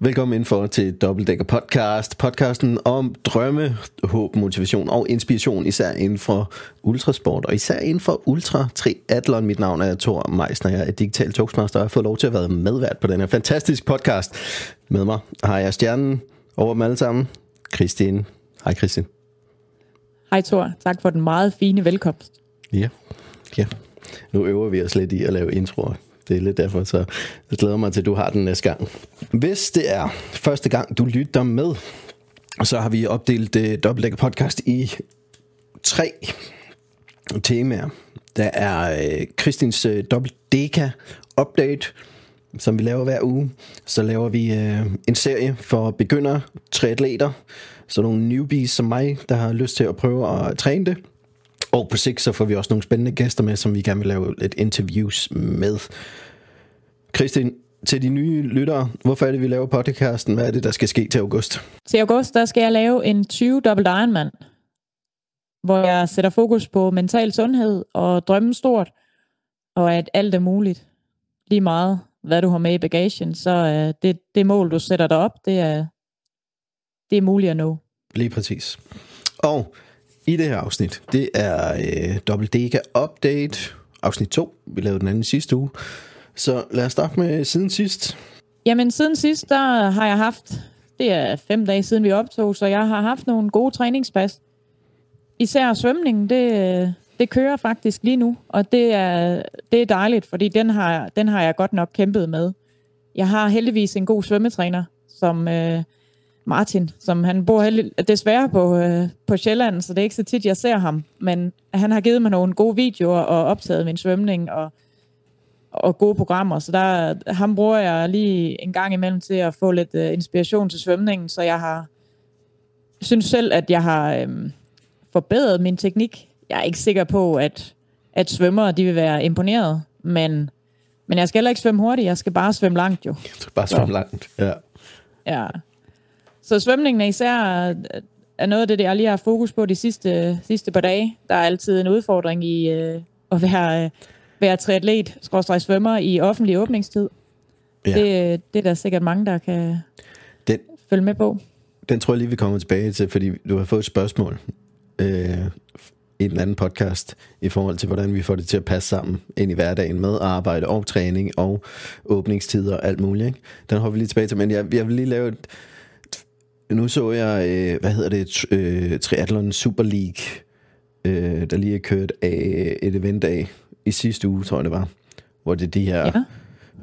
Velkommen indenfor til Dobbeltdækker Podcast. Podcasten om drømme, håb, motivation og inspiration, især inden for ultrasport og især inden for ultra triathlon. Mit navn er Thor Meisner, jeg er digital togsmaster og jeg har fået lov til at være medvært på den her fantastiske podcast. Med mig har jeg stjernen over dem alle sammen, Christine. Hej Christine. Hej Thor, tak for den meget fine velkomst. Ja, ja. Nu øver vi os lidt i at lave introer stille, derfor, så jeg glæder mig til, at du har den næste gang. Hvis det er første gang, du lytter med, så har vi opdelt øh, uh, Dobbeltdækker podcast i tre temaer. Der er uh, Kristins øh, uh, Dobbeltdækker update, som vi laver hver uge. Så laver vi uh, en serie for begyndere, triatleter, så nogle newbies som mig, der har lyst til at prøve at træne det. Og på sigt så får vi også nogle spændende gæster med, som vi gerne vil lave lidt interviews med. Kristin, til de nye lyttere, hvorfor er det, vi laver podcasten? Hvad er det, der skal ske til august? Til august, der skal jeg lave en 20 dobbelt Ironman, hvor jeg sætter fokus på mental sundhed og drømmen stort, og at alt er muligt. Lige meget, hvad du har med i bagagen, så uh, det, det mål, du sætter dig op, det er, det er muligt at nå. Lige præcis. Og i det her afsnit, det er øh, Double Dega Update, afsnit 2. Vi lavede den anden sidste uge. Så lad os starte med siden sidst. Jamen siden sidst, der har jeg haft, det er fem dage siden vi optog, så jeg har haft nogle gode træningspas. Især svømningen, det, det kører faktisk lige nu, og det er, det er dejligt, fordi den har, den har jeg godt nok kæmpet med. Jeg har heldigvis en god svømmetræner, som øh, Martin, som han bor heldig, desværre på, øh, på Sjælland, så det er ikke så tit, jeg ser ham. Men han har givet mig nogle gode videoer og optaget min svømning og, og gode programmer. Så der, ham bruger jeg lige en gang imellem til at få lidt øh, inspiration til svømningen. Så jeg har synes selv, at jeg har øh, forbedret min teknik. Jeg er ikke sikker på, at, at svømmere de vil være imponeret, men, men jeg skal heller ikke svømme hurtigt. Jeg skal bare svømme langt jo. Jeg skal bare svømme langt, ja. Ja, så svømningen er især er noget af det, jeg lige har fokus på de sidste, sidste par dage. Der er altid en udfordring i øh, at være, øh, være triatlet, skråstrej svømmer i offentlig åbningstid. Ja. Det, det er der sikkert mange, der kan den, følge med på. Den tror jeg lige, vi kommer tilbage til, fordi du har fået et spørgsmål øh, i den anden podcast i forhold til, hvordan vi får det til at passe sammen ind i hverdagen med arbejde og træning og åbningstider og alt muligt. Ikke? Den har vi lige tilbage til, men jeg, jeg vil lige lave et, nu så jeg, øh, hvad hedder det, øh, Triathlon Super League, øh, der lige er kørt af et event af i sidste uge, tror jeg det var, hvor det er de her ja.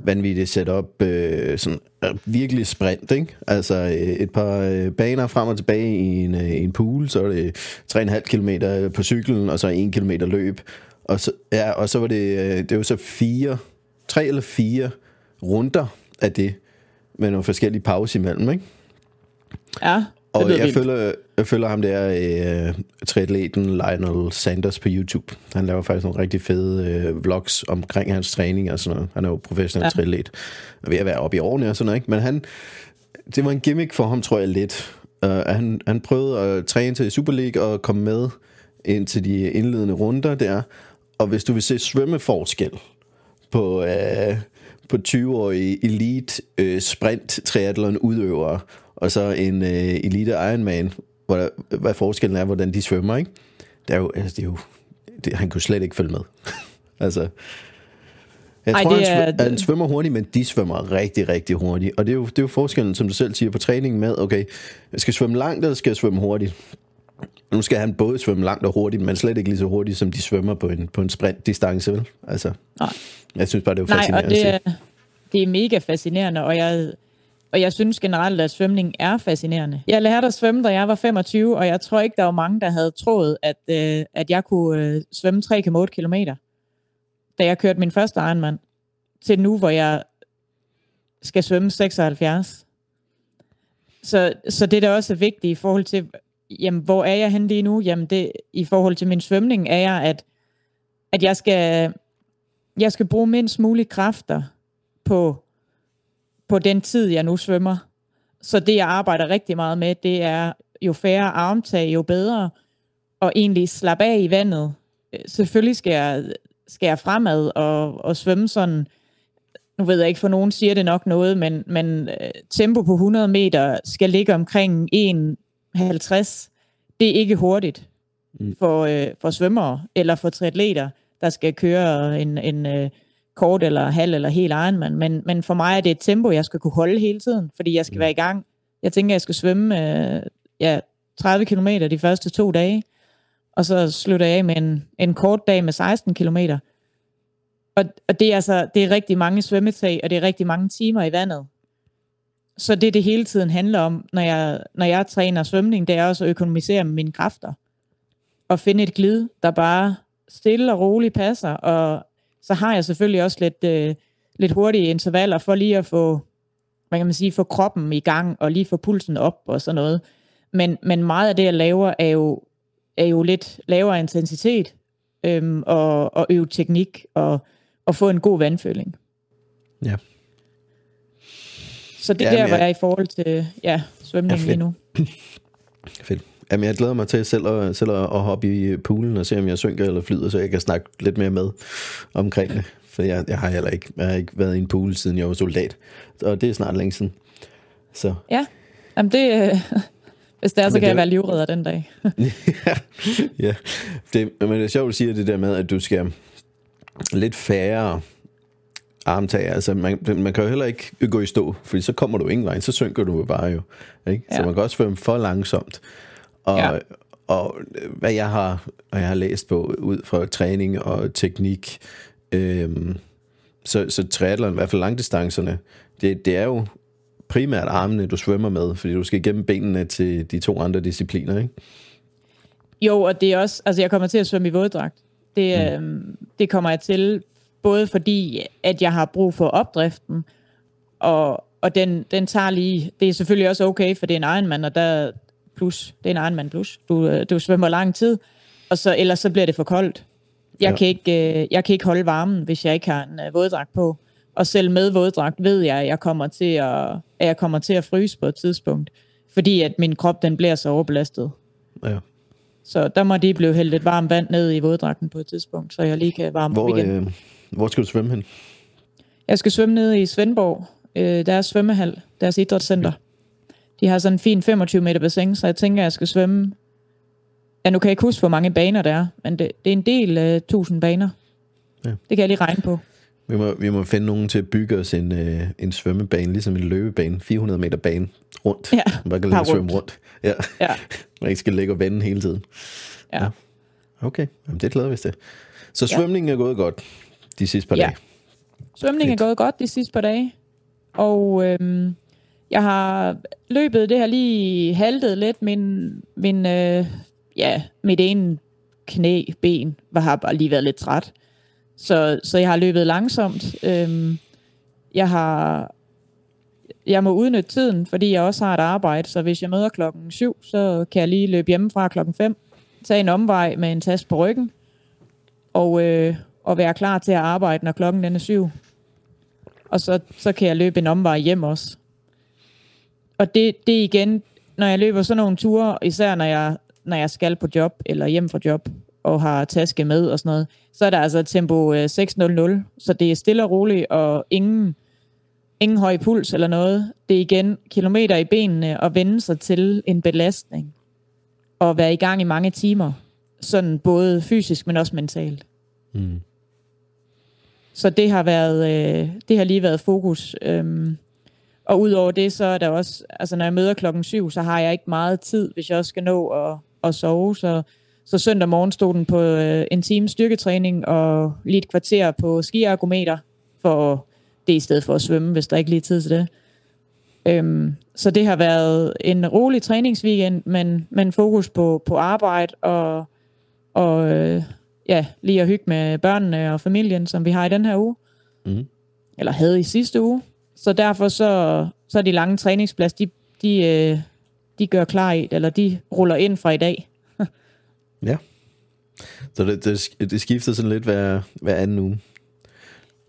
vanvittige setup, øh, sådan øh, virkelig sprint, ikke? Altså øh, et par øh, baner frem og tilbage i en, øh, en pool, så er det 3,5 km på cyklen, og så 1 km løb, og så, ja, og så var det, øh, det var så fire, tre eller fire runder af det, med nogle forskellige pauser imellem, ikke? Ja, og jeg følger, jeg følger ham der, uh, triatleten Lionel Sanders på YouTube. Han laver faktisk nogle rigtig fede uh, vlogs omkring hans træning og sådan noget. Han er jo professionel ja. triatlet. Og ved at være oppe i årene og sådan noget, ikke? Men han, det var en gimmick for ham, tror jeg lidt. Uh, han, han prøvede at træne til Super League og komme med ind til de indledende runder der. Og hvis du vil se svømmeforskel på, uh, på 20-årige elite uh, sprint triathlon udøvere og så en øh, Elite Ironman, hvor der, hvad forskellen er, hvordan de svømmer, ikke? Det er jo, altså, det er jo det, han kunne slet ikke følge med. altså, jeg Ej, tror, det er... han, han svømmer hurtigt, men de svømmer rigtig, rigtig hurtigt. Og det er, jo, det er jo forskellen, som du selv siger, på træningen med, okay, jeg skal svømme langt, eller skal jeg svømme hurtigt? Nu skal han både svømme langt og hurtigt, men slet ikke lige så hurtigt, som de svømmer på en, på en sprintdistance, vel? Altså, Nej. jeg synes bare, det er fascinerende Nej, og det er, det er mega fascinerende, og jeg, og jeg synes generelt, at svømning er fascinerende. Jeg lærte at svømme, da jeg var 25, og jeg tror ikke, der var mange, der havde troet, at, øh, at jeg kunne øh, svømme 3,8 km, da jeg kørte min første Ironman, til nu, hvor jeg skal svømme 76. Så, så det, der også er vigtigt i forhold til, jamen, hvor er jeg henne lige nu? Jamen, det, i forhold til min svømning, er jeg, at, at jeg, skal, jeg skal bruge mindst mulige kræfter på på den tid, jeg nu svømmer. Så det, jeg arbejder rigtig meget med, det er jo færre armtag, jo bedre, og egentlig slappe af i vandet. Selvfølgelig skal jeg, skal jeg fremad og, og svømme sådan nu ved jeg ikke, for nogen siger det nok noget, men, men øh, tempo på 100 meter skal ligge omkring 1,50. Det er ikke hurtigt mm. for, øh, for svømmere eller for triatleter, der skal køre en, en øh, kort eller halv eller helt Ironman. Men, men for mig er det et tempo, jeg skal kunne holde hele tiden, fordi jeg skal mm. være i gang. Jeg tænker, jeg skal svømme øh, ja, 30 km de første to dage, og så slutter jeg af med en, en kort dag med 16 km. Og, og det, er altså, det er rigtig mange svømmetag, og det er rigtig mange timer i vandet. Så det, det hele tiden handler om, når jeg, når jeg træner svømning, det er også at økonomisere mine kræfter. Og finde et glid, der bare stille og roligt passer. Og så har jeg selvfølgelig også lidt, øh, lidt hurtige intervaller for lige at få, hvad kan man sige, få kroppen i gang, og lige få pulsen op og sådan noget. Men, men meget af det, jeg laver, er jo, er jo lidt lavere intensitet, øhm, og, og øve teknik, og og få en god vandføling. Ja. Så det er ja, der, hvor jeg er i forhold til ja, svømning ja, lige nu. fedt. Jamen, jeg glæder mig til selv at, selv at hoppe i poolen og se, om jeg synker eller flyder, så jeg kan snakke lidt mere med omkring det. For jeg, jeg har heller ikke, jeg har ikke været i en pool, siden jeg var soldat. Og det er snart længe siden. Så. Ja, Jamen det, hvis det er, så men kan det, jeg være livredder den dag. ja, ja. Det, men det er sjovt at sige det der med, at du skal, lidt færre armtag. Altså, man, man kan jo heller ikke gå i stå, fordi så kommer du ingen vej, så synker du jo bare jo. Ikke? Ja. Så man kan også svømme for langsomt. Og, ja. og hvad jeg har, og jeg har læst på ud fra træning og teknik, øhm, så, så triathlon, i hvert fald langdistancerne, det, det er jo primært armene, du svømmer med, fordi du skal igennem benene til de to andre discipliner, ikke? Jo, og det er også, altså jeg kommer til at svømme i våddragt. Det, mm. øh, det kommer jeg til, både fordi, at jeg har brug for opdriften, og, og den, den tager lige, det er selvfølgelig også okay, for det er en Ironman, og der plus, det er en Ironman plus, du, øh, du svømmer lang tid, og så, ellers så bliver det for koldt. Jeg, ja. kan ikke, øh, jeg kan ikke holde varmen, hvis jeg ikke har en øh, våddragt på. Og selv med våddragt ved jeg, at jeg kommer til at, at, jeg kommer til at fryse på et tidspunkt, fordi at min krop den bliver så overbelastet. Ja. Så der må de blive hældt lidt varmt vand ned i våddragten på et tidspunkt, så jeg lige kan varme hvor, op igen. Øh, hvor skal du svømme hen? Jeg skal svømme ned i Svendborg, øh, deres svømmehal, deres idrætscenter. De har sådan en fin 25 meter bassin, så jeg tænker, jeg skal svømme. Ja, nu kan jeg ikke huske, hvor mange baner der er, men det, det er en del af uh, 1000 baner. Ja. Det kan jeg lige regne på. Vi må, vi må finde nogen til at bygge os en, øh, en svømmebane, ligesom en løbebane, 400 meter bane rundt. Ja, man kan lige svømme rundt. Ja. ja. man ikke skal ligge og vende hele tiden. Ja. ja. Okay, Jamen, det glæder vi til. Så svømningen ja. er gået godt de sidste par ja. dage? Svømningen er gået godt de sidste par dage. Og øhm, jeg har løbet, det her lige haltet lidt. Min, min øh, ja, mit ene knæ, ben, var, har bare lige været lidt træt. Så, så jeg har løbet langsomt. Øhm, jeg har jeg må udnytte tiden, fordi jeg også har et arbejde, så hvis jeg møder klokken 7, så kan jeg lige løbe hjemmefra klokken 5, tage en omvej med en taske på ryggen, og, øh, og være klar til at arbejde, når klokken den er 7. Og så, så kan jeg løbe en omvej hjem også. Og det, det igen, når jeg løber sådan nogle ture, især når jeg, når jeg skal på job, eller hjem fra job, og har taske med og sådan noget, så er der altså tempo 6.00, øh, så det er stille og roligt, og ingen, ingen høj puls eller noget. Det er igen kilometer i benene og vende sig til en belastning, og være i gang i mange timer, sådan både fysisk, men også mentalt. Mm. Så det har været, øh, det har lige været fokus. Øhm, og udover det, så er der også, altså når jeg møder klokken syv, så har jeg ikke meget tid, hvis jeg også skal nå at, at sove, så så søndag morgen stod den på øh, en time styrketræning og lige et kvarter på skiargumeter, for det i stedet for at svømme, hvis der ikke lige er tid til det. Øhm, så det har været en rolig træningsweekend, men, men fokus på, på arbejde og, og øh, ja, lige at hygge med børnene og familien, som vi har i den her uge. Mm. Eller havde i sidste uge. Så derfor så, så er de lange træningsplads, de, de, øh, de gør klar i, eller de ruller ind fra i dag. Ja. Så det, det, det skifter sådan lidt hver, hver anden uge?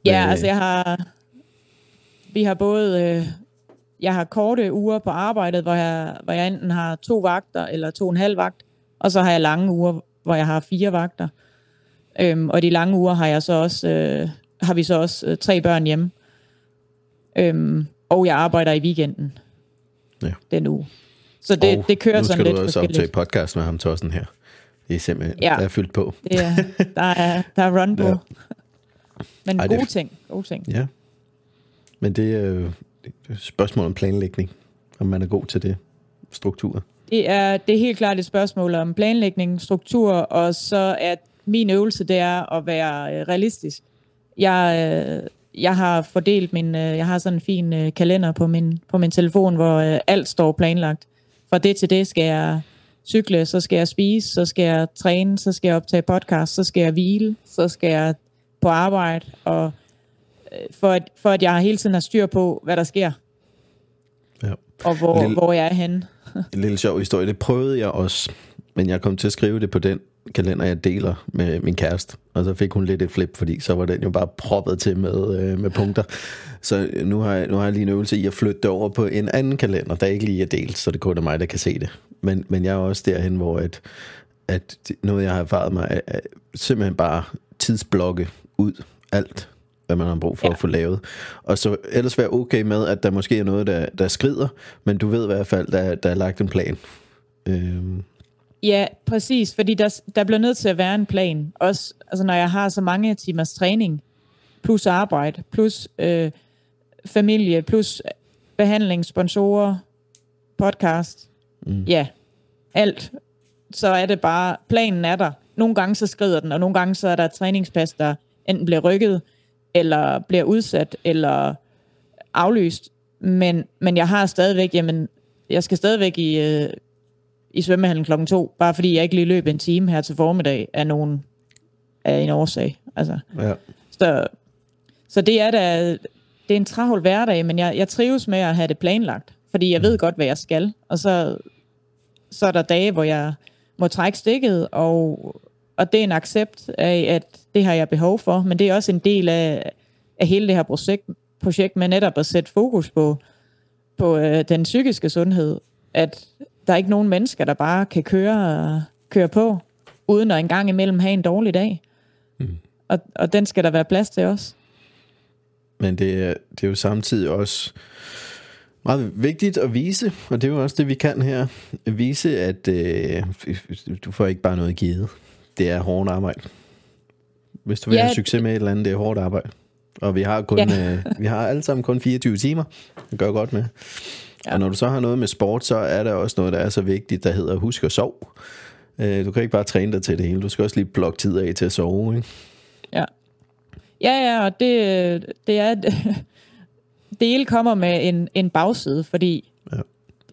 Ja, øh, altså jeg har... Vi har både... Øh, jeg har korte uger på arbejdet, hvor jeg, hvor jeg enten har to vagter eller to og en halv vagt, og så har jeg lange uger, hvor jeg har fire vagter. Øhm, og de lange uger har jeg så også, øh, har vi så også øh, tre børn hjemme. Øhm, og jeg arbejder i weekenden Ja. den uge. Så det, Og det kører nu sådan skal lidt du også optage forskelligt. podcast med ham, Thorsten, her. Det er simpelthen, Ja. ja. der er fyldt på. Det er, der, er, der er run på. Ja. Men Ej, det gode ting. Gode ting. Ja. Men det er det er et spørgsmål om planlægning, om man er god til det. Struktur. Det er, det er helt klart et spørgsmål om planlægning, struktur, og så er min øvelse, det er at være øh, realistisk. Jeg, øh, jeg har fordelt min, øh, jeg har sådan en fin øh, kalender på min, på min telefon, hvor øh, alt står planlagt. Fra det til det skal jeg cykle, så skal jeg spise, så skal jeg træne, så skal jeg optage podcast, så skal jeg hvile, så skal jeg på arbejde, og øh, for at, for at jeg hele tiden har styr på, hvad der sker, Ja. og hvor, Lille- hvor jeg er henne. En lille sjov historie. Det prøvede jeg også, men jeg kom til at skrive det på den kalender, jeg deler med min kæreste. Og så fik hun lidt et flip, fordi så var den jo bare proppet til med, øh, med punkter. Så nu har, jeg, nu har jeg lige en øvelse i at flytte det over på en anden kalender, der ikke lige er delt, så det kun er mig, der kan se det. Men, men jeg er også derhen, hvor at, at noget, jeg har erfaret mig, er, er simpelthen bare tidsblokke ud alt, hvad man har brug for ja. at få lavet. Og så ellers være okay med, at der måske er noget, der, der skrider, men du ved i hvert fald, der, der er lagt en plan. Øhm, Ja, præcis, fordi der, der bliver nødt til at være en plan. Også altså, når jeg har så mange timers træning, plus arbejde, plus øh, familie, plus behandling, sponsorer, podcast, mm. ja, alt. Så er det bare, planen er der. Nogle gange så skrider den, og nogle gange så er der et træningspas, der enten bliver rykket, eller bliver udsat, eller aflyst. Men, men jeg har stadigvæk, jamen, jeg skal stadigvæk i, øh, i svømmehallen klokken to, bare fordi jeg ikke lige løb en time her til formiddag af nogen af en årsag. Altså, ja. så, så det er da, det er en travl hverdag, men jeg, jeg trives med at have det planlagt, fordi jeg ved godt, hvad jeg skal, og så, så er der dage, hvor jeg må trække stikket, og, og det er en accept af, at det har jeg behov for, men det er også en del af, af hele det her projekt, projekt med netop at sætte fokus på, på øh, den psykiske sundhed, at der er ikke nogen mennesker, der bare kan køre, køre på, uden at engang imellem have en dårlig dag. Mm. Og, og den skal der være plads til os. Men det er, det er jo samtidig også meget vigtigt at vise, og det er jo også det, vi kan her. At vise, at øh, du får ikke bare noget givet. Det er hårdt arbejde. Hvis du vil Ja. have succes med et eller andet, det er hårdt arbejde. Og vi har, kun, Ja. øh, vi har alle sammen kun 24 timer. Det gør godt med. Ja. Og når du så har noget med sport, så er der også noget, der er så vigtigt, der hedder husk at sove. Øh, Du kan ikke bare træne dig til det hele. Du skal også lige blokke tid af til at sove. Ikke? Ja. Ja, ja, og det, det er... Det hele kommer med en, en bagside, fordi... Ja.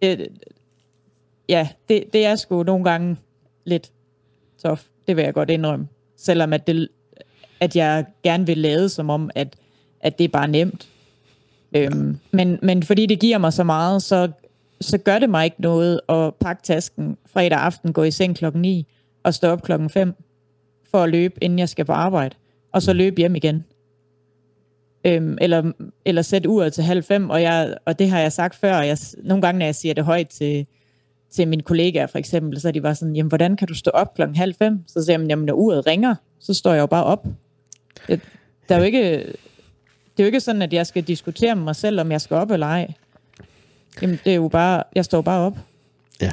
Det, ja, det, det er sgu nogle gange lidt tough. Det vil jeg godt indrømme. Selvom at, det, at jeg gerne vil lade som om, at, at det er bare nemt. Øhm, men, men fordi det giver mig så meget, så, så gør det mig ikke noget at pakke tasken fredag aften, gå i seng klokken 9 og stå op klokken 5 for at løbe, inden jeg skal på arbejde, og så løbe hjem igen. Øhm, eller, eller sætte uret til halv fem, og, jeg, og det har jeg sagt før, og jeg, nogle gange, når jeg siger det højt til, til mine kollegaer for eksempel, så er de bare sådan, jamen hvordan kan du stå op klokken halv fem? Så siger jeg, jamen når uret ringer, så står jeg jo bare op. Det, der er jo ikke, det er jo ikke sådan, at jeg skal diskutere med mig selv, om jeg skal op eller ej. Jamen det er jo bare, jeg står bare op. Ja,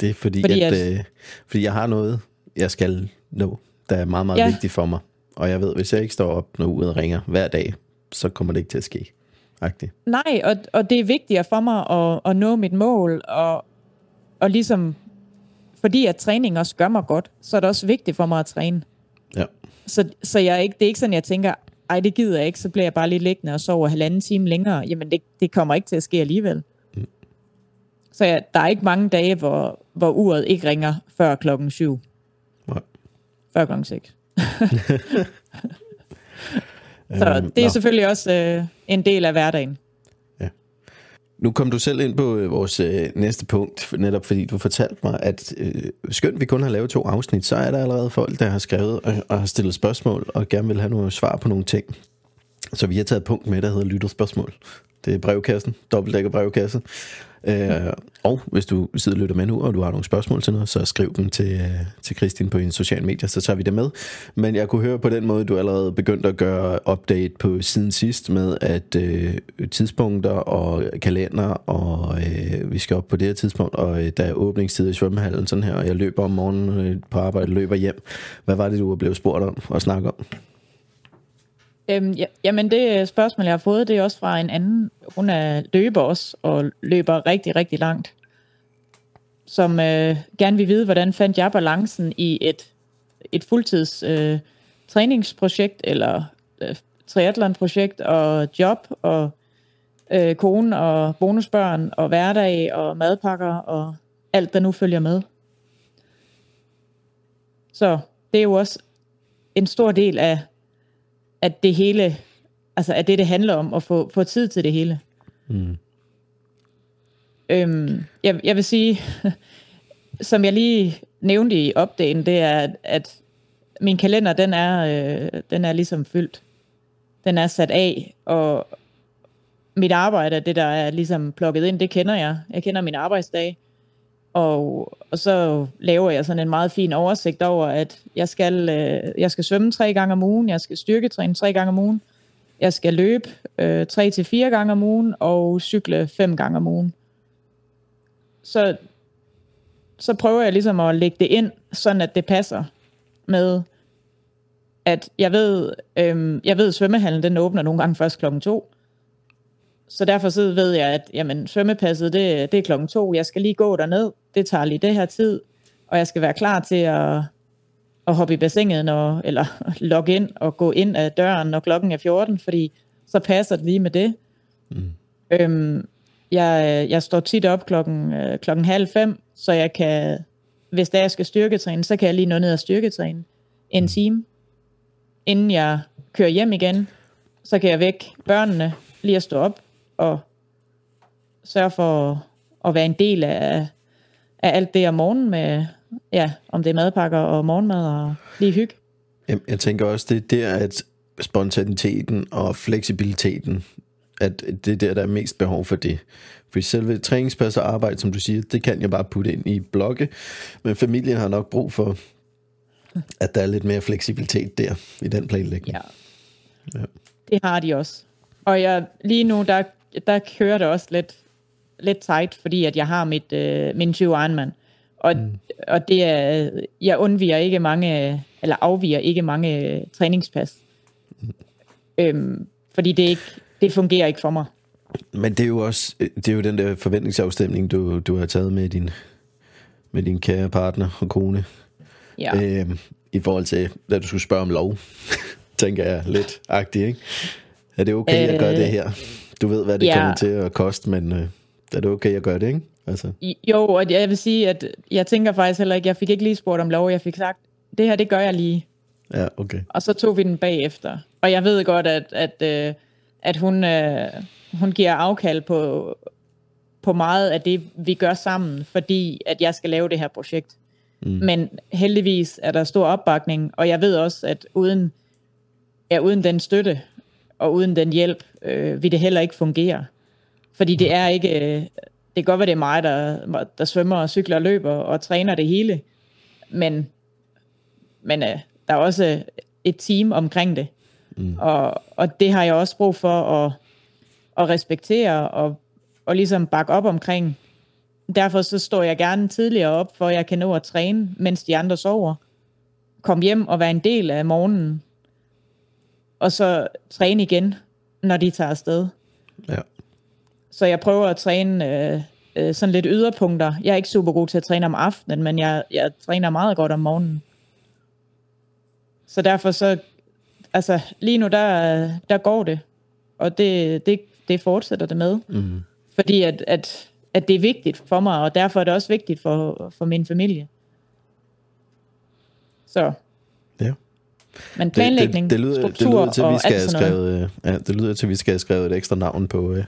det er fordi, Fordi at, at-. Øh, fordi jeg har noget, jeg skal nå, der er meget, meget Ja. ja. vigtigt for mig. Og jeg ved, hvis jeg ikke står op, når uret ringer hver dag, så kommer det ikke til at ske. Agtigt. Nej, og, og det er vigtigere for mig at, at nå mit mål, og, og ligesom, fordi at træning også gør mig godt, så er det også vigtigt for mig at træne. Ja. Så, så jeg er ikke, det er ikke sådan, jeg tænker, ej, det gider jeg ikke, så bliver jeg bare lige liggende og sover halvanden time længere. Jamen, det, det kommer ikke til at ske alligevel. Mm. Så jeg, der er ikke mange dage, hvor, hvor uret ikke ringer før klokken syv. Nej. Før klokken seks. så Øhm, det er selvfølgelig også øh, en del af hverdagen. Nu kom du selv ind på øh, vores øh, næste punkt, netop fordi du fortalte mig, at øh, skønt vi kun har lavet to afsnit, så er der allerede folk, der har skrevet og, og har stillet spørgsmål og gerne vil have nogle svar på nogle ting. Så vi har taget et punkt med, der hedder lytterspørgsmål. Det er brevkassen, dobbeltdækker brevkasse. Øh, og hvis du sidder og lytter med nu, og du har nogle spørgsmål til noget, så skriv dem til, øh, til Kristin på en sociale medier, så tager vi det med. Men jeg kunne høre på den måde, du allerede begyndte at gøre update på siden sidst med, at øh, tidspunkter og kalender, og øh, vi skal op på det her tidspunkt, og øh, der er åbningstid i svømmehallen sådan her, og jeg løber om morgenen øh, på arbejde, løber hjem. Hvad var det, du blev spurgt om og snakke om? Øhm, ja, jamen det øh, spørgsmål, jeg har fået, det er også fra en anden. Hun er løber også, og løber rigtig, rigtig langt. Som øh, gerne vil vide, hvordan fandt jeg balancen i et, et fuldtids øh, træningsprojekt, eller øh, triathlonprojekt, og job, og øh, kone, og bonusbørn, og hverdag, og madpakker, og alt, der nu følger med. Så det er jo også en stor del af at det hele, altså at det, det handler om, at få, få tid til det hele. Mm. Øhm, jeg, jeg vil sige, som jeg lige nævnte i opdagen, det er, at min kalender, den er, øh, den er ligesom fyldt. Den er sat af, og mit arbejde, det der er ligesom plukket ind, det kender jeg. Jeg kender min arbejdsdag. Og, og så laver jeg sådan en meget fin oversigt over, at jeg skal, øh, jeg skal svømme tre gange om ugen, jeg skal styrketræne tre gange om ugen, jeg skal løbe øh, tre til fire gange om ugen, og cykle fem gange om ugen. Så, så prøver jeg ligesom at lægge det ind, sådan at det passer med, at jeg ved, øh, jeg ved at svømmehallen den åbner nogle gange først klokken to, så derfor så ved jeg, at jamen, svømmepasset, det, det er klokken to. Jeg skal lige gå derned. Det tager lige det her tid. Og jeg skal være klar til at, at hoppe i bassinet, når, eller logge ind og gå ind af døren, når klokken er 14, fordi så passer det lige med det. Mm. Øhm, jeg, jeg står tit op klokken, øh, klokken halv fem, så jeg kan, hvis der jeg skal styrketræne, så kan jeg lige nå ned og styrketræne en mm. time. Inden jeg kører hjem igen, så kan jeg vække børnene, lige at stå op, og sørge for at være en del af, af alt det om morgenen med, ja, om det er madpakker og morgenmad og lige hygge. Jeg, jeg tænker også, det er der, at spontaniteten og fleksibiliteten, at det er der, der er mest behov for det. For selve træningspas og arbejde, som du siger, det kan jeg bare putte ind i blogge, men familien har nok brug for, at der er lidt mere fleksibilitet der i den planlægning. Ja. ja. Det har de også. Og jeg, lige nu, der der kører det også lidt, lidt tight, fordi at jeg har mit, øh, min 20 Ironman. Og, mm. og det er, jeg undviger ikke mange, eller afviger ikke mange træningspas. Mm. Øhm, fordi det, ikke, det fungerer ikke for mig. Men det er jo også det er jo den der forventningsafstemning, du, du har taget med din, med din kære partner og kone. Ja. Øhm, I forhold til, da du skulle spørge om lov, tænker jeg lidt agtigt, ikke? Er det okay øh, at gøre det øh, her? Du ved, hvad det ja. kommer til at koste, men øh, er det okay at gøre det, ikke? Altså. Jo, og jeg vil sige, at jeg tænker faktisk heller ikke, jeg fik ikke lige spurgt om lov, jeg fik sagt, det her, det gør jeg lige. Ja, okay. Og så tog vi den bagefter. Og jeg ved godt, at, at, øh, at hun, øh, hun giver afkald på, på meget af det, vi gør sammen, fordi at jeg skal lave det her projekt. Mm. Men heldigvis er der stor opbakning, og jeg ved også, at uden, ja, uden den støtte, og uden den hjælp øh, vil det heller ikke fungere. Fordi det er ikke, øh, det kan godt være, det er mig, der, der svømmer og cykler og løber og træner det hele, men, men øh, der er også et team omkring det. Mm. Og, og det har jeg også brug for at, at respektere og, og ligesom bakke op omkring. Derfor så står jeg gerne tidligere op, for jeg kan nå at træne, mens de andre sover. Kom hjem og være en del af morgenen, og så træne igen, når de tager afsted. Ja. Så jeg prøver at træne øh, øh, sådan lidt yderpunkter. Jeg er ikke super god til at træne om aftenen, men jeg, jeg træner meget godt om morgenen. Så derfor så, altså lige nu, der, der går det. Og det, det, det fortsætter det med. Mm. Fordi at, at, at det er vigtigt for mig, og derfor er det også vigtigt for, for min familie. Så men planlægning, det, det, det lyder, struktur det lyder til, at vi skal have skrevet, øh, ja, det lyder til, at vi skal have skrevet et ekstra navn på, uh,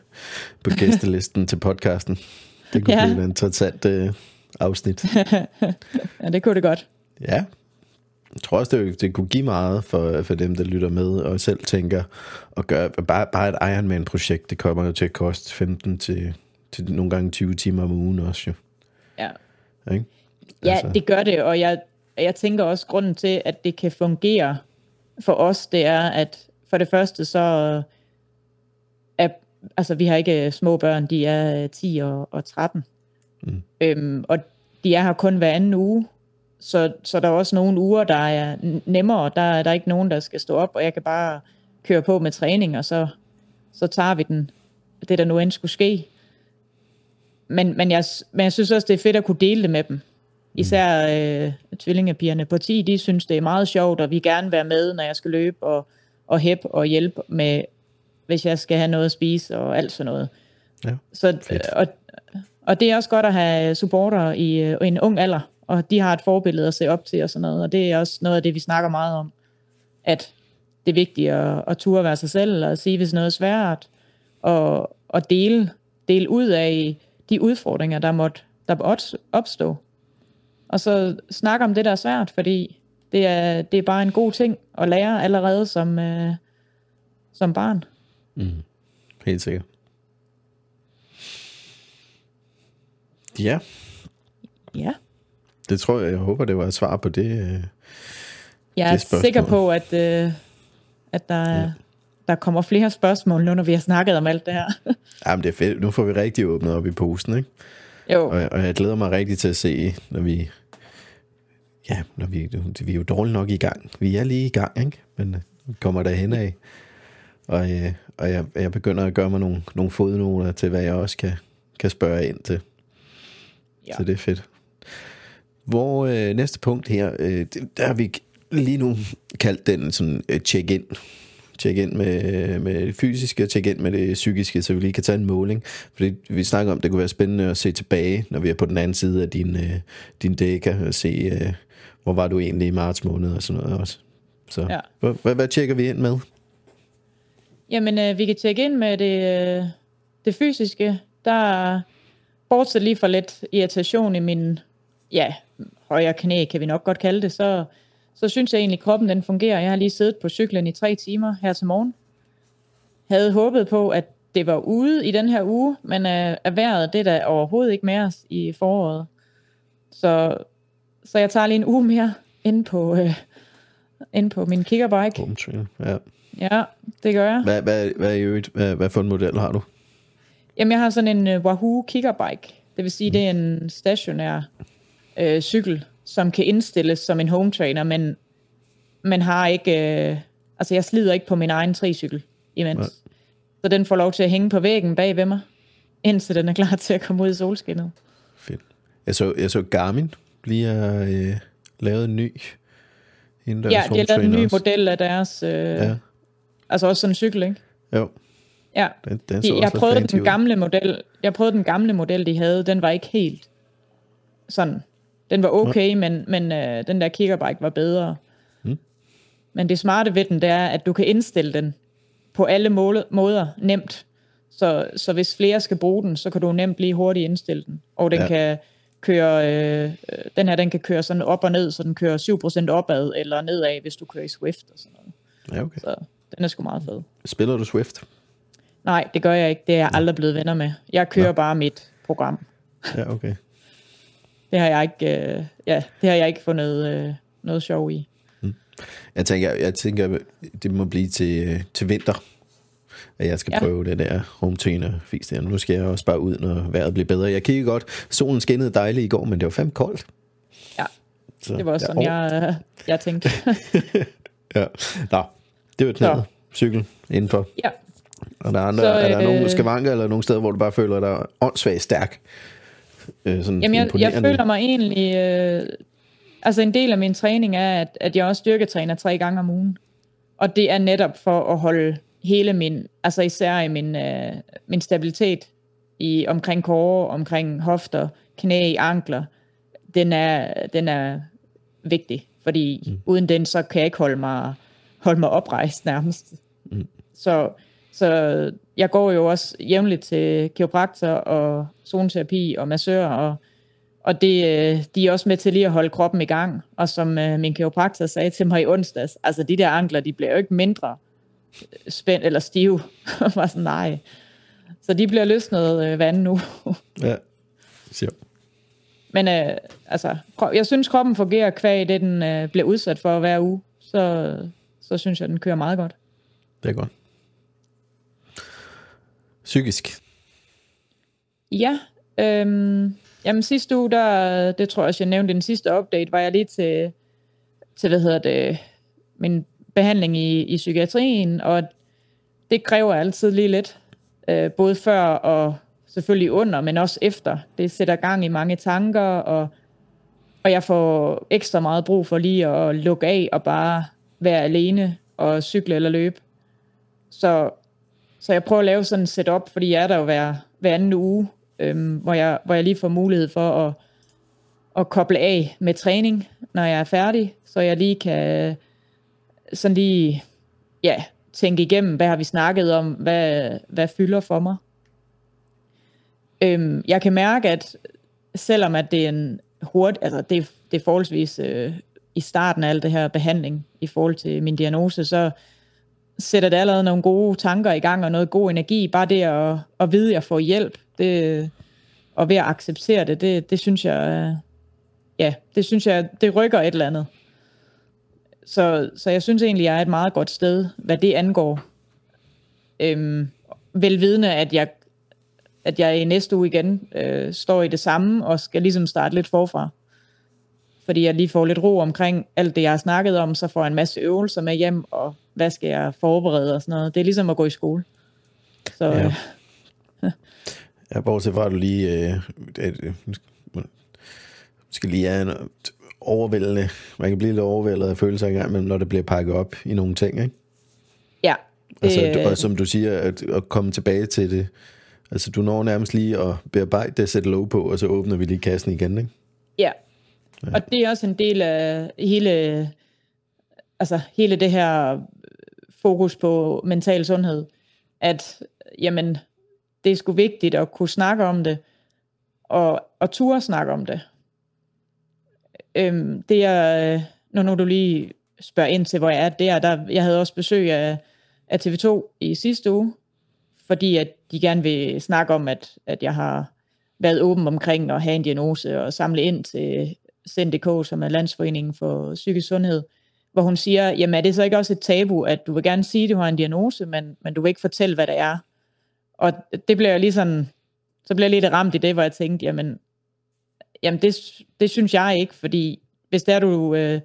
på gæstelisten til podcasten. Det kunne ja. blive en interessant uh, afsnit. ja, det kunne det godt. Ja. Jeg tror også, det, det kunne give meget for, for dem, der lytter med og selv tænker at gøre bare, bare et Ironman-projekt. Det kommer jo til at koste 15 til, til nogle gange 20 timer om ugen også jo. Ja. Ikke? Ja, altså. det gør det, og jeg, jeg tænker også, grunden til, at det kan fungere for os, det er, at for det første, så er, altså vi har ikke små børn, de er 10 og, og 13. Mm. Øhm, og de er her kun hver anden uge, så, så der er også nogle uger, der er nemmere. Der, der er ikke nogen, der skal stå op, og jeg kan bare køre på med træning, og så, så tager vi den, det der nu end skulle ske. Men, men, jeg, men jeg synes også, det er fedt at kunne dele det med dem. Især øh, tvillingepigerne på 10, de synes, det er meget sjovt, og vi gerne være med, når jeg skal løbe og, og hæppe og hjælpe med, hvis jeg skal have noget at spise og alt sådan noget. Ja, så, og, og det er også godt at have supporter i øh, en ung alder, og de har et forbillede at se op til og sådan noget, og det er også noget af det, vi snakker meget om, at det er vigtigt at, at ture være sig selv, og sige, hvis noget er svært, og, og dele, dele ud af de udfordringer, der måtte der måtte opstå. Og så snakke om det, der er svært, fordi det er, det er bare en god ting at lære allerede som, øh, som barn. Mm. Helt sikkert. Ja. Ja. Det tror jeg, jeg håber, det var et svar på det. Øh, jeg er det sikker på, at, øh, at der, ja. der kommer flere spørgsmål nu, når vi har snakket om alt det her. Jamen, det er fedt. Nu får vi rigtig åbnet op i posten, ikke? Jo. Og, og jeg glæder mig rigtig til at se, når vi... Ja, når vi, vi er jo dårligt nok i gang. Vi er lige i gang, ikke? Men øh, vi kommer derhen af. Og, øh, og jeg, jeg begynder at gøre mig nogle, nogle fodnoter til, hvad jeg også kan, kan spørge ind til. Ja. Så det er fedt. Hvor øh, næste punkt her, øh, der har vi lige nu kaldt den sådan øh, check-in. Check-in med, med det fysiske, check-in med det psykiske, så vi lige kan tage en måling. Fordi vi snakker om, det kunne være spændende at se tilbage, når vi er på den anden side af din, øh, din dækker, og se, øh, hvor var du egentlig i marts måned og sådan noget også. Så ja. hvad, hvad, hvad tjekker vi ind med? Jamen, øh, vi kan tjekke ind med det, øh, det fysiske. Der bortset lige for lidt irritation i min ja, højre knæ, kan vi nok godt kalde det, så, så synes jeg egentlig, at kroppen den fungerer. Jeg har lige siddet på cyklen i tre timer her til morgen. Havde håbet på, at det var ude i den her uge, men er vejret det der overhovedet ikke mere i foråret. Så, så jeg tager lige en uge mere ind på, øh, ind på min kickerbike. Home trainer, ja. Ja, det gør jeg. Hvad, hvad, hvad, er hvad, hvad for en model har du? Jamen, jeg har sådan en uh, Wahoo kickerbike. Det vil sige, mm. det er en stationær øh, cykel, som kan indstilles som en home trainer, men man har ikke, øh, altså jeg slider ikke på min egen tricykel imens. Nej. Så den får lov til at hænge på væggen bag ved mig, indtil den er klar til at komme ud i solskinnet. Fedt. Jeg så, jeg så Garmin har øh, lavet en ny Ja, de har lavet en ny også. model af deres, øh, ja. altså også sådan en cykel, ikke? Jo. Ja, den, den de, jeg prøvede den gamle model, jeg prøvede den gamle model, de havde, den var ikke helt sådan den var okay, men, men øh, den der kickerbike var bedre. Mm. Men det smarte ved den, det er, at du kan indstille den på alle måle, måder nemt. Så, så hvis flere skal bruge den, så kan du nemt lige hurtigt indstille den. Og den ja. kan køre, øh, den her den kan køre sådan op og ned, så den kører 7% opad eller nedad, hvis du kører i Swift og sådan noget. Ja, okay. Så den er sgu meget fed. Spiller du Swift? Nej, det gør jeg ikke. Det er jeg aldrig blevet venner med. Jeg kører ja. bare mit program. Ja, okay. Det har jeg ikke, øh, ja, det har jeg ikke fundet øh, noget sjov i. Hmm. Jeg tænker, jeg tænker, det må blive til, øh, til vinter, at jeg skal ja. prøve det der home trainer fis der. Nu skal jeg også bare ud, når vejret bliver bedre. Jeg kigger godt. Solen skinnede dejligt i går, men det var fandme koldt. Ja, Så, det var også sådan, ja, jeg, jeg tænkte. ja, nå, det var et cykel indenfor. Ja. Og der er, andre, Så, er der øh, nogle skavanker eller nogle steder, hvor du bare føler dig åndssvagt stærk? Øh, sådan Jamen, jeg, jeg føler mig egentlig... Øh, altså en del af min træning er, at, at jeg også styrketræner tre gange om ugen. Og det er netop for at holde hele min, altså især i min, øh, min stabilitet i omkring kåre, omkring hofter, knæ, ankler, den er, den er vigtig, fordi mm. uden den, så kan jeg ikke holde mig, holde mig oprejst nærmest. Mm. Så, så jeg går jo også jævnligt til kiropraktor og zoneterapi og massør, og og det, øh, de er også med til lige at holde kroppen i gang. Og som øh, min kiropraktor sagde til mig i onsdags, altså de der ankler, de bliver jo ikke mindre spændt eller stive. var sådan, nej. Så de bliver løsnet øh, vand nu. ja, sjovt. Men øh, altså, jeg synes, kroppen fungerer kvæg det, den øh, bliver udsat for hver uge. Så, så synes jeg, den kører meget godt. Det er godt. Psykisk? Ja. Øhm, jamen sidste uge, der, det tror jeg også, jeg nævnte i den sidste update, var jeg lige til, til hvad hedder det, min behandling i, i psykiatrien, og det kræver altid lige lidt, øh, både før og selvfølgelig under, men også efter. Det sætter gang i mange tanker, og, og jeg får ekstra meget brug for lige at lukke af og bare være alene og cykle eller løbe. Så, så jeg prøver at lave sådan et setup, fordi jeg er der jo hver, hver anden uge, øhm, hvor, jeg, hvor jeg lige får mulighed for at, at koble af med træning, når jeg er færdig, så jeg lige kan sådan lige ja, tænke igennem, hvad har vi snakket om, hvad, hvad fylder for mig. Øhm, jeg kan mærke, at selvom at det er en hurt, altså det, det er forholdsvis øh, i starten af alt det her behandling i forhold til min diagnose, så sætter det allerede nogle gode tanker i gang og noget god energi. Bare det at, at vide, at jeg får hjælp, det, og ved at acceptere det, det, det synes jeg, ja, det synes jeg, det rykker et eller andet. Så, så jeg synes egentlig, jeg er et meget godt sted, hvad det angår. Øhm, velvidende, at jeg, at jeg i næste uge igen øh, står i det samme, og skal ligesom starte lidt forfra. Fordi jeg lige får lidt ro omkring alt det, jeg har snakket om, så får jeg en masse øvelser med hjem, og hvad skal jeg forberede og sådan noget. Det er ligesom at gå i skole. Så, ja. Øh, ja, bortset fra, at du lige... Øh, øh, skal lige have overvældende. Man kan blive lidt overvældet af følelser engang, men når det bliver pakket op i nogle ting, ikke? Ja. Altså, det, og som du siger, at, at komme tilbage til det. Altså, du når nærmest lige at bearbejde det, sætte lov på, og så åbner vi lige kassen igen, ikke? Ja ja. Og det er også en del af hele, altså, hele det her fokus på mental sundhed, at jamen, det er sgu vigtigt at kunne snakke om det, og, og ture snakke om det. Øhm, det er, når, når du lige spørger ind til, hvor jeg er der, der jeg havde også besøg af, af TV2 i sidste uge, fordi at de gerne vil snakke om, at, at jeg har været åben omkring at have en diagnose og samle ind til CNDK, som er Landsforeningen for Psykisk Sundhed, hvor hun siger, jamen er det så ikke også et tabu, at du vil gerne sige, at du har en diagnose, men, men du vil ikke fortælle, hvad det er. Og det bliver jeg lige sådan, så bliver jeg lidt ramt i det, hvor jeg tænkte, jamen Jamen, det, det synes jeg ikke, fordi hvis der du... Øh,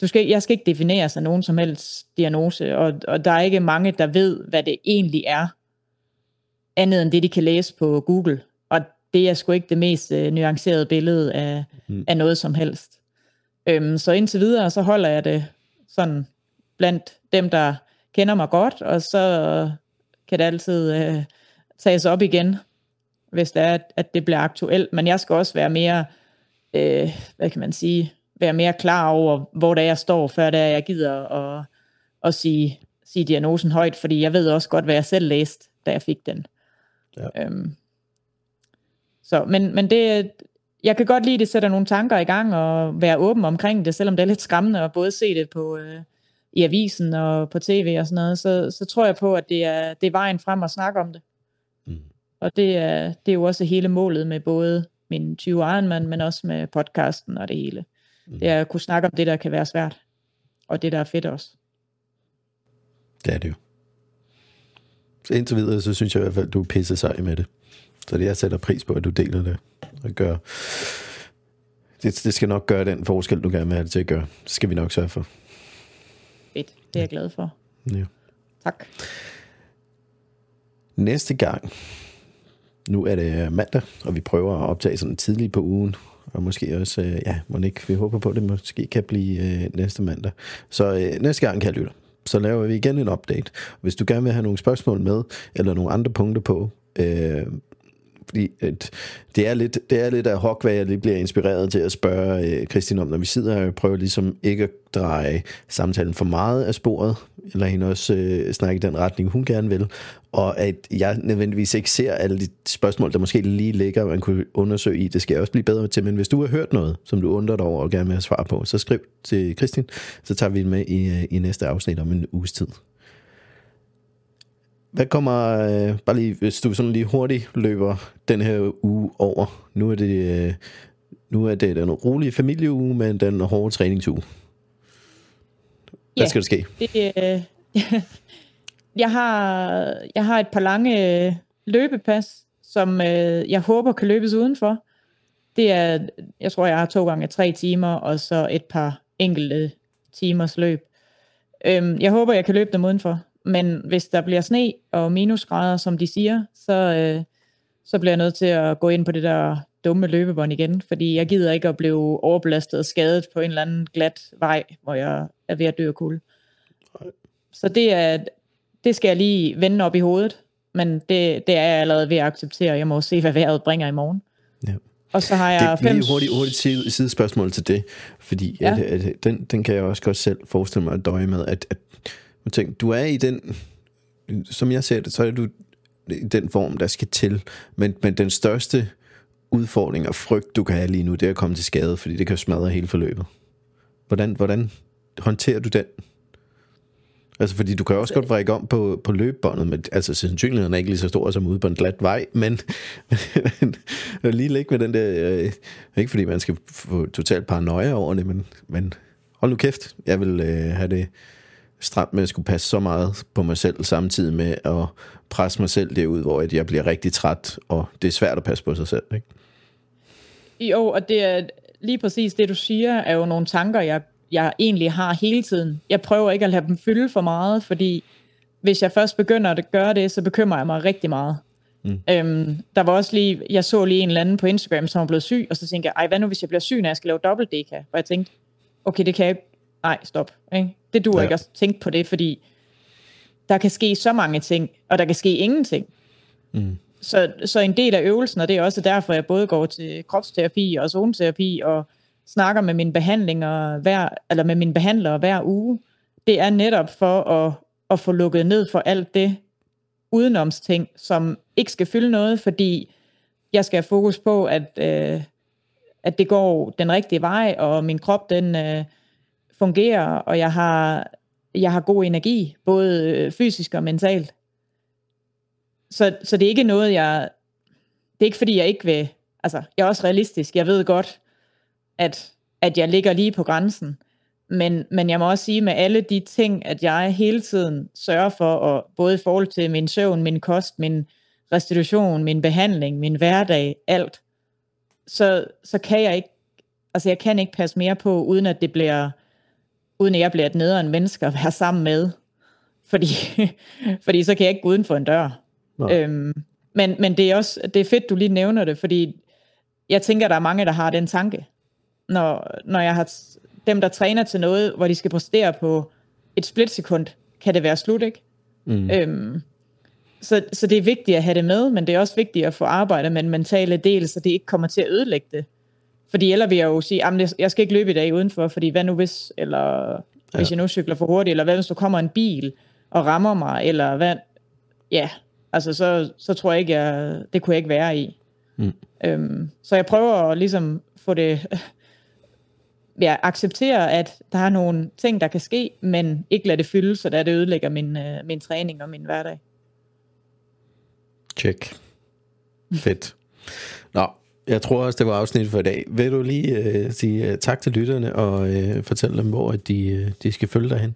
du skal, jeg skal ikke definere sig nogen som helst diagnose, og, og der er ikke mange, der ved, hvad det egentlig er, andet end det, de kan læse på Google. Det er sgu ikke det mest øh, nuancerede billede af, mm. af noget som helst. Øhm, så indtil videre, så holder jeg det sådan blandt dem, der kender mig godt, og så kan det altid øh, tages op igen, hvis det er, at det bliver aktuelt. Men jeg skal også være mere, øh, hvad kan man sige, være mere klar over, hvor det er, jeg står, før det er, jeg gider at, at sige, sige diagnosen højt, fordi jeg ved også godt, hvad jeg selv læste, da jeg fik den. Ja. Øhm, så, men, men det, jeg kan godt lide, at det sætter nogle tanker i gang, og være åben omkring det, selvom det er lidt skræmmende at både se det på, øh, i avisen og på tv og sådan noget, så, så tror jeg på, at det er, det er vejen frem at snakke om det. Og det er, det er jo også hele målet med både min 20 Ironman, men også med podcasten og det hele. Mm. Det er at kunne snakke om det, der kan være svært, og det, der er fedt også. Det er det jo. Så indtil videre, så synes jeg i hvert fald, at du er pisse sej med det. Så det, jeg sætter pris på, at du deler det og gør... Det, det skal nok gøre den forskel, du gerne vil have det til at gøre. Det skal vi nok sørge for. Fedt. Det er jeg glad for. Ja. Tak. Næste gang, nu er det mandag, og vi prøver at optage sådan tidligt på ugen, og måske også, øh, ja, må ikke, vi håber på, at det måske kan blive øh, næste mandag. Så øh, næste gang, kan lytte, så laver vi igen en update. Hvis du gerne vil have nogle spørgsmål med, eller nogle andre punkter på, øh, fordi at det, er lidt, det er lidt af hok, hvad jeg lige bliver inspireret til at spørge øh, Christine om, når vi sidder her og prøver ligesom ikke at dreje samtalen for meget af sporet, eller hende også øh, snakke i den retning, hun gerne vil, og at jeg nødvendigvis ikke ser alle de spørgsmål, der måske lige ligger, man kunne undersøge i. Det skal jeg også blive bedre til, men hvis du har hørt noget, som du undrer dig over og gerne vil have svar på, så skriv til Christine, så tager vi det med i, øh, i næste afsnit om en uges tid. Hvad kommer, øh, bare lige, hvis du sådan lige hurtigt løber den her uge over. Nu er det, øh, nu er det den rolige familieuge, men den hårde træningsuge. Hvad Ja. skal der ske? Det, øh, jeg, har, jeg har et par lange øh, løbepas, som øh, jeg håber kan løbes udenfor. Det er, jeg tror, jeg har to gange tre timer, og så et par enkelte timers løb. Øhm, jeg håber, jeg kan løbe dem udenfor. Men hvis der bliver sne og minusgrader, som de siger, så, øh, så bliver jeg nødt til at gå ind på det der dumme løbebånd igen, fordi jeg gider ikke at blive overbelastet og skadet på en eller anden glat vej, hvor jeg er ved at dø af kulde. Så det, er, det skal jeg lige vende op i hovedet, men det, det er jeg allerede ved at acceptere. Jeg må se, hvad vejret bringer i morgen. Ja. Og så har jeg Det fem... lige hurtigt, hurtigt side, sidespørgsmål til det, fordi. Ja. at, at, den, den kan jeg også godt selv forestille mig at døje med, at, at du, tænk, du er i den, som jeg ser det, så er du i den form, der skal til, men, men den største udfordring og frygt, du kan have lige nu, det er at komme til skade, fordi det kan smadre hele forløbet. Hvordan, hvordan håndterer du den? Altså, fordi du kan også godt vrikke om på, på løbebåndet, men altså, sandsynligheden er ikke lige så stor som ude på en glat vej, men, men lige ligge med den der, øh, ikke fordi man skal få totalt paranoia over det, men, men hold nu kæft, jeg vil øh, have det stramt med at skulle passe så meget på mig selv, samtidig med at presse mig selv derud, hvor jeg bliver rigtig træt, og det er svært at passe på sig selv, ikke? Jo, og det er lige præcis det, du siger, er jo nogle tanker, jeg, jeg egentlig har hele tiden. Jeg prøver ikke at lade dem fylde for meget, fordi hvis jeg først begynder at gøre det, så bekymrer jeg mig rigtig meget. Mm. Øhm, der var også lige, jeg så lige en eller anden på Instagram, som var blevet syg, og så tænkte jeg, ej, hvad nu hvis jeg bliver syg, når jeg skal lave dobbelt deka? Og jeg tænkte, okay, det kan jeg ikke, nej, stop. Ikke? Det duer Ja. ikke at tænke på det, fordi der kan ske så mange ting, og der kan ske ingenting. Så, så en del af øvelsen, og det er også derfor, jeg både går til kropsterapi og zoneterapi og snakker med mine behandlinger hver, eller med mine behandlere hver uge, det er netop for at, at få lukket ned for alt det udenomsting, som ikke skal fylde noget, fordi jeg skal have fokus på, at, øh, at det går den rigtige vej, og min krop den øh, fungerer, og jeg har, jeg har god energi, både øh, fysisk og mentalt. Så, så det er ikke noget, jeg... Det er ikke fordi, jeg ikke vil... Altså, jeg er også realistisk. Jeg ved godt, at, at jeg ligger lige på grænsen. Men, men jeg må også sige med alle de ting, at jeg hele tiden sørger for, at, både i forhold til min søvn, min kost, min restitution, min behandling, min hverdag, alt, så, så kan jeg ikke, altså jeg kan ikke passe mere på, uden at det bliver, uden at jeg bliver et nederen menneske at være sammen med. Fordi, fordi så kan jeg ikke gå uden for en dør. Nej. Øhm, men, men det er også det er fedt, du lige nævner det, fordi jeg tænker, der er mange, der har den tanke. Når, når jeg har dem, der træner til noget, hvor de skal præstere på et splitsekund, kan det være slut, ikke? Mm. Øhm, så, så det er vigtigt at have det med, men det er også vigtigt at få arbejdet med den mentale del, så det ikke kommer til at ødelægge det. Fordi ellers vil jeg jo sige, at jeg skal ikke løbe i dag udenfor, fordi hvad nu hvis, eller hvis Ja. jeg nu cykler for hurtigt, eller hvad hvis der kommer en bil og rammer mig, eller hvad, ja, altså så, så tror jeg ikke, jeg, det kunne jeg ikke være i. Mm. Øhm, så jeg prøver at ligesom få det, ja, acceptere, at der er nogle ting, der kan ske, men ikke lade det fylde, så det ødelægger min, øh, min træning og min hverdag. Check. Fedt. Nå, jeg tror også, det var afsnit for i dag. Vil du lige øh, sige øh, tak til lytterne og øh, fortælle dem, hvor de, øh, de skal følge dig hen?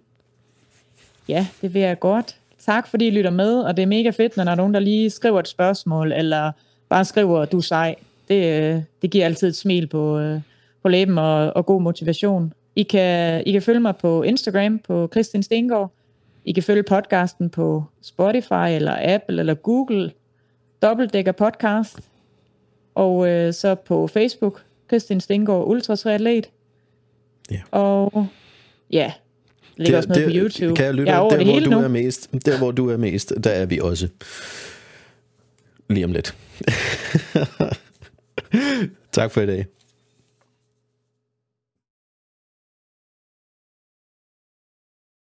Ja, det vil jeg godt. Tak fordi I lytter med, og det er mega fedt, når der er nogen, der lige skriver et spørgsmål, eller bare skriver, du er sej. Det, øh, det giver altid et smil på, øh, på læben og, og god motivation. I kan, I kan følge mig på Instagram på Kristin Stengård. I kan følge podcasten på Spotify eller Apple eller Google. Dobbeltdækker podcast. Og øh, så på Facebook, Kristin Stengård Ultratriatlet. Ja. Og ja, der ligger også noget på YouTube. Kan jeg lytte, jeg er over der, det hvor hele du nu. er mest, der hvor du er mest, der er vi også. Lige om lidt. tak for i dag.